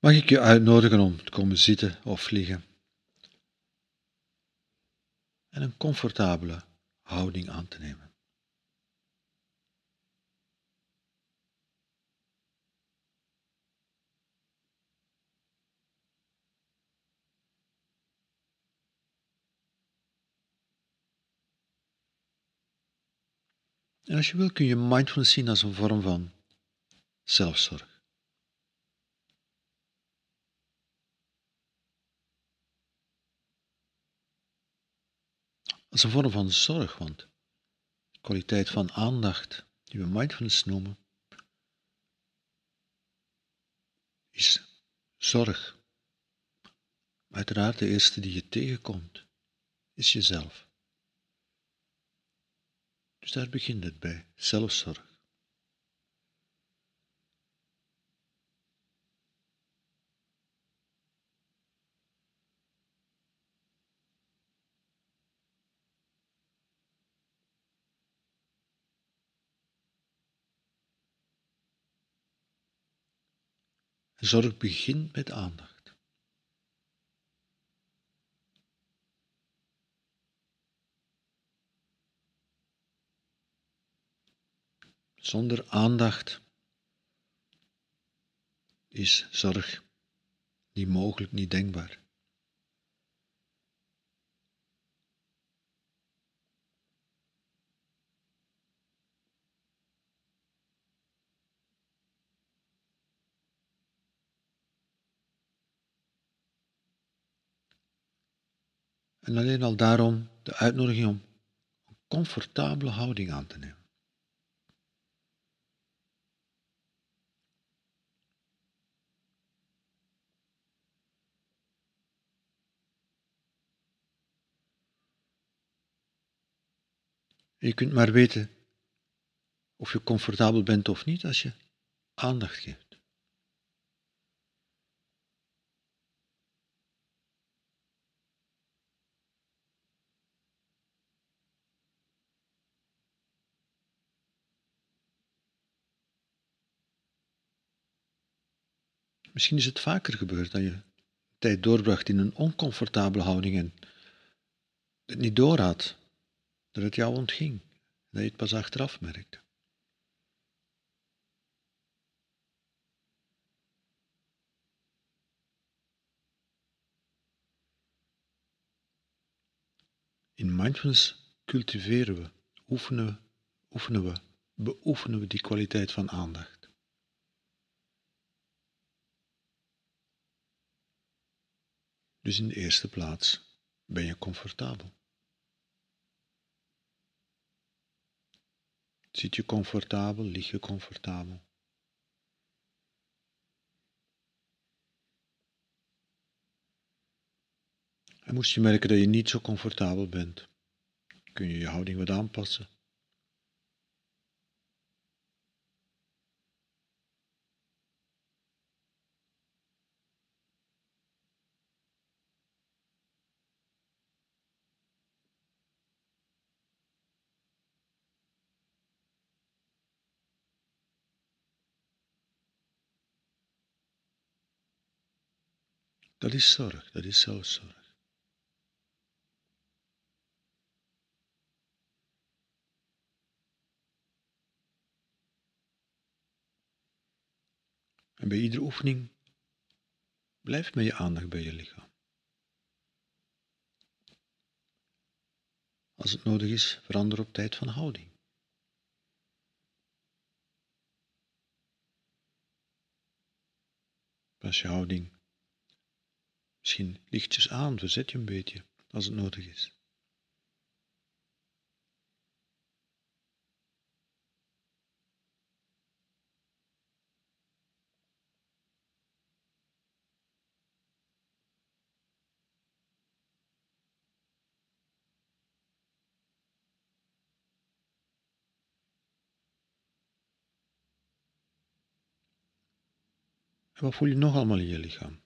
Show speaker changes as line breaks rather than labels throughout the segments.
Mag ik je uitnodigen om te komen zitten of liggen en een comfortabele houding aan te nemen? En als je wil kun je mindfulness zien als een vorm van zelfzorg. Als een vorm van zorg, want de kwaliteit van aandacht die we mindfulness noemen, is zorg. Uiteraard de eerste die je tegenkomt, is jezelf. Dus daar begint het bij, zelfzorg. Zorg begint met aandacht. Zonder aandacht is zorg niet mogelijk, niet denkbaar. En alleen al daarom de uitnodiging om een comfortabele houding aan te nemen. Je kunt maar weten of je comfortabel bent of niet als je aandacht geeft. Misschien is het vaker gebeurd dat je tijd doorbracht in een oncomfortabele houding en het niet doorhad dat het jou ontging, dat je het pas achteraf merkte. In mindfulness cultiveren we, oefenen we, oefenen we, beoefenen we die kwaliteit van aandacht. Dus in de eerste plaats ben je comfortabel. Zit je comfortabel? Lig je comfortabel? En moest je merken dat je niet zo comfortabel bent, kun je je houding wat aanpassen. Dat is zorg, dat is zelfzorg. En bij iedere oefening blijf met je aandacht bij je lichaam. Als het nodig is, verander op tijd van houding. Pas je houding Misschien lichtjes aan, verzet je een beetje als het nodig is. Wat voel je nog allemaal in je lichaam?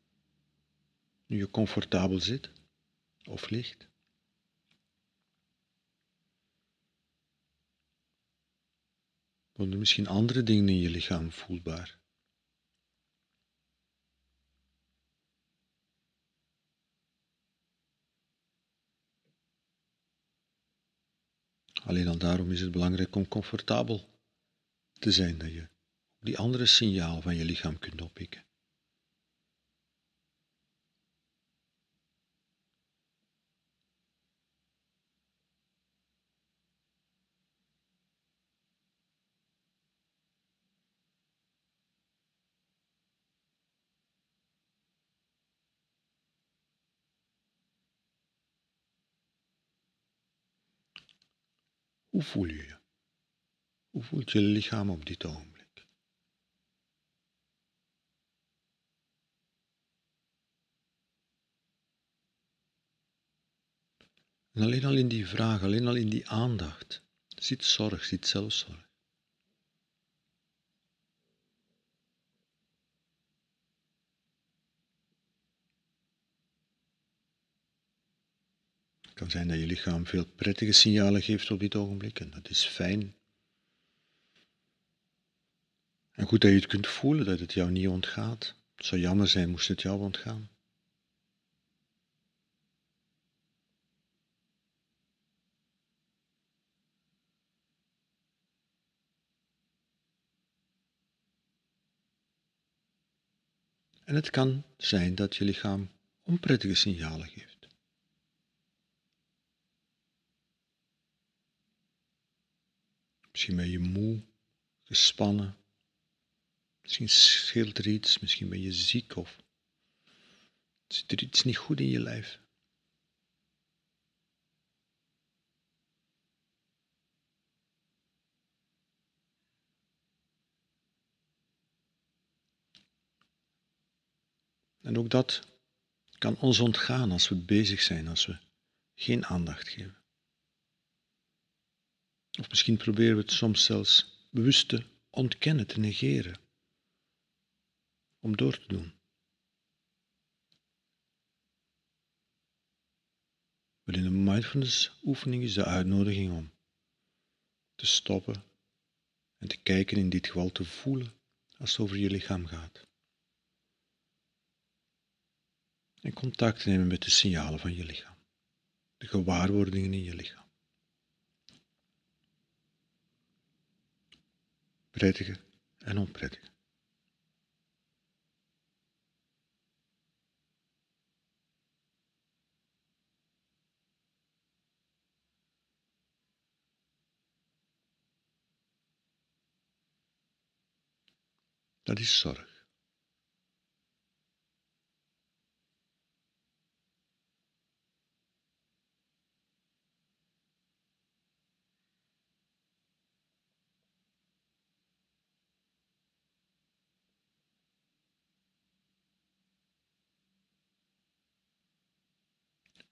nu je comfortabel zit of ligt. Worden misschien andere dingen in je lichaam voelbaar? Alleen al daarom is het belangrijk om comfortabel te zijn dat je die andere signaal van je lichaam kunt oppikken. Hoe voel je je? Hoe voelt je lichaam op dit ogenblik? En alleen al in die vraag, alleen al in die aandacht, zit zorg, zit zelfzorg. Het kan zijn dat je lichaam veel prettige signalen geeft op dit ogenblik en dat is fijn. En goed dat je het kunt voelen, dat het jou niet ontgaat. Het zou jammer zijn moest het jou ontgaan. En het kan zijn dat je lichaam onprettige signalen geeft. Misschien ben je moe, gespannen. Misschien scheelt er iets, misschien ben je ziek of zit er iets niet goed in je lijf. En ook dat kan ons ontgaan als we bezig zijn, als we geen aandacht geven. Of misschien proberen we het soms zelfs bewust te ontkennen, te negeren, om door te doen. Maar in een mindfulness oefening is de uitnodiging om te stoppen en te kijken, in dit geval te voelen als het over je lichaam gaat. En contact te nemen met de signalen van je lichaam, de gewaarwordingen in je lichaam. Prettige en onprettige. Dat is zorg.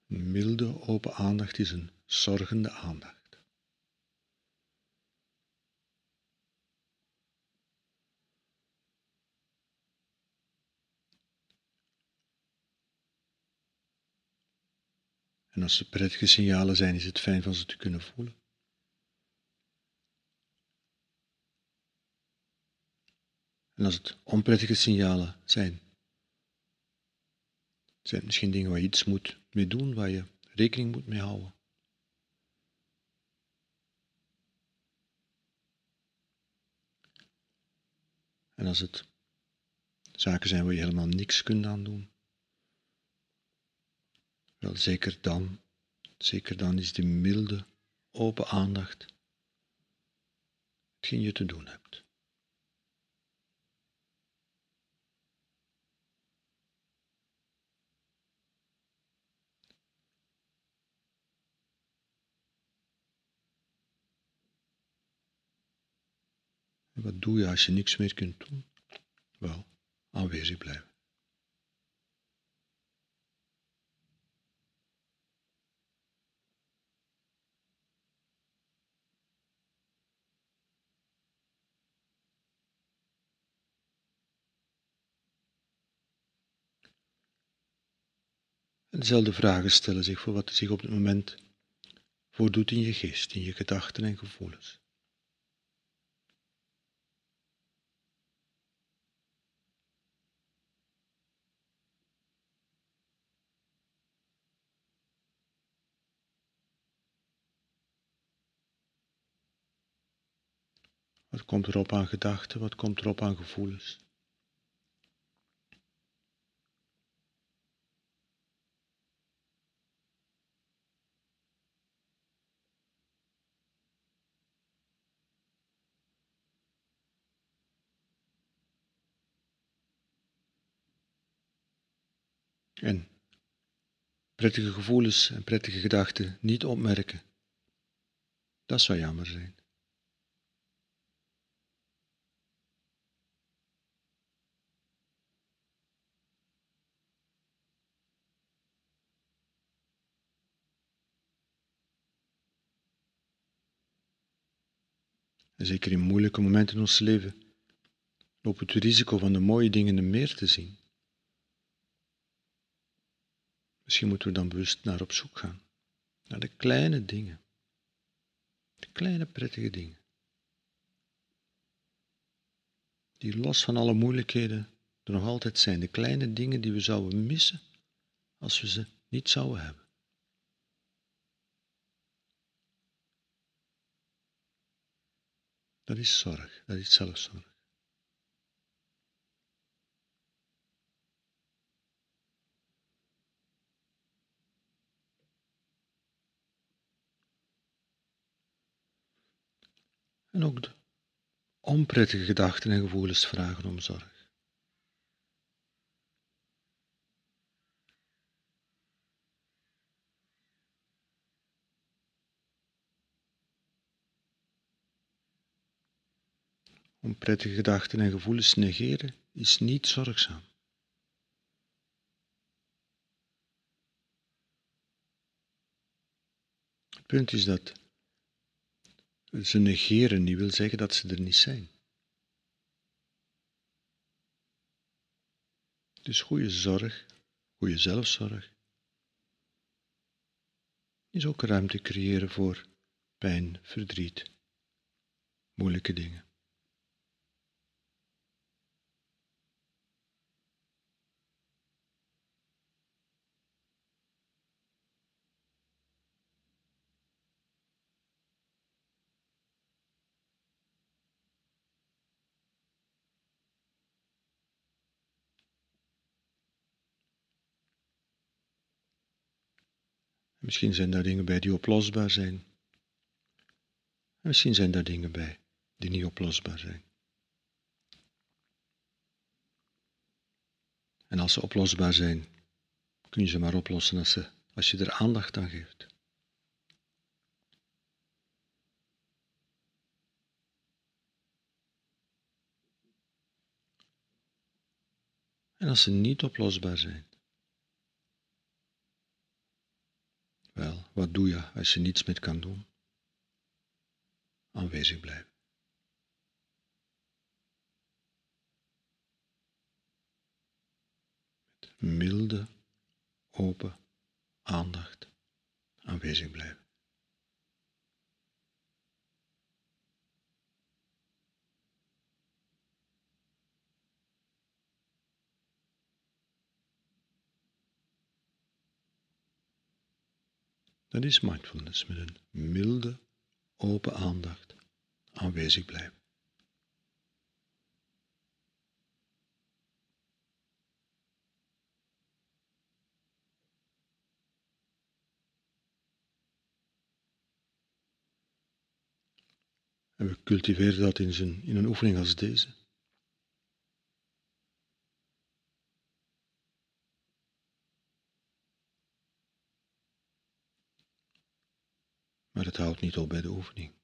Een milde, open aandacht is een zorgende aandacht. En als ze prettige signalen zijn, is het fijn van ze te kunnen voelen. En als het onprettige signalen zijn, zijn het misschien dingen waar je iets moet mee doen, waar je rekening moet mee houden. En als het zaken zijn waar je helemaal niks kunt aan doen, wel zeker dan, zeker dan is die milde, open aandacht hetgeen je te doen hebt. Wat doe je als je niks meer kunt doen? Wel, aanwezig blijven. En dezelfde vragen stellen zich voor wat er zich op het moment voordoet in je geest, in je gedachten en gevoelens. Wat komt erop aan gedachten? Wat komt erop aan gevoelens? En prettige gevoelens en prettige gedachten niet opmerken. Dat zou jammer zijn. En zeker in moeilijke momenten in ons leven lopen we het risico van de mooie dingen meer te zien. Misschien moeten we dan bewust naar op zoek gaan. Naar de kleine dingen. De kleine prettige dingen. Die los van alle moeilijkheden er nog altijd zijn. De kleine dingen die we zouden missen als we ze niet zouden hebben. Dat is zorg, dat is zelfzorg. En ook de onprettige gedachten en gevoelens vragen om zorg. Onprettige gedachten en gevoelens negeren is niet zorgzaam. Het punt is dat ze negeren niet wil zeggen dat ze er niet zijn. Dus goede zorg, goede zelfzorg, is ook ruimte creëren voor pijn, verdriet, moeilijke dingen. Misschien zijn daar dingen bij die oplosbaar zijn. En misschien zijn daar dingen bij die niet oplosbaar zijn. En als ze oplosbaar zijn, kun je ze maar oplossen als, ze, als je er aandacht aan geeft. En als ze niet oplosbaar zijn, Wel, wat doe je als je niets meer kan doen? Aanwezig blijven. Met milde, open aandacht aanwezig blijven. Dat is mindfulness met een milde, open aandacht aanwezig blijven. En we cultiveren dat in, zijn, in een oefening als deze. Maar het houdt niet op bij de oefening.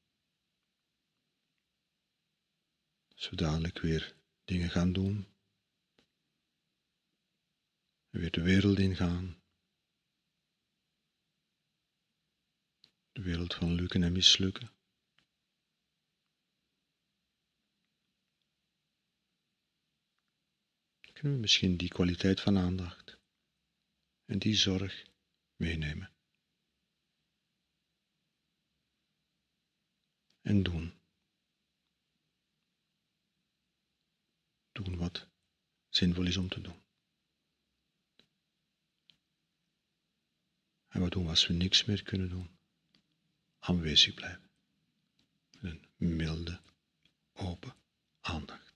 Als we dadelijk weer dingen gaan doen, weer de wereld ingaan, de wereld van lukken en mislukken. Kunnen we misschien die kwaliteit van aandacht en die zorg meenemen? En doen. Doen wat zinvol is om te doen. En wat doen als we niks meer kunnen doen? Aanwezig blijven. Een milde, open aandacht.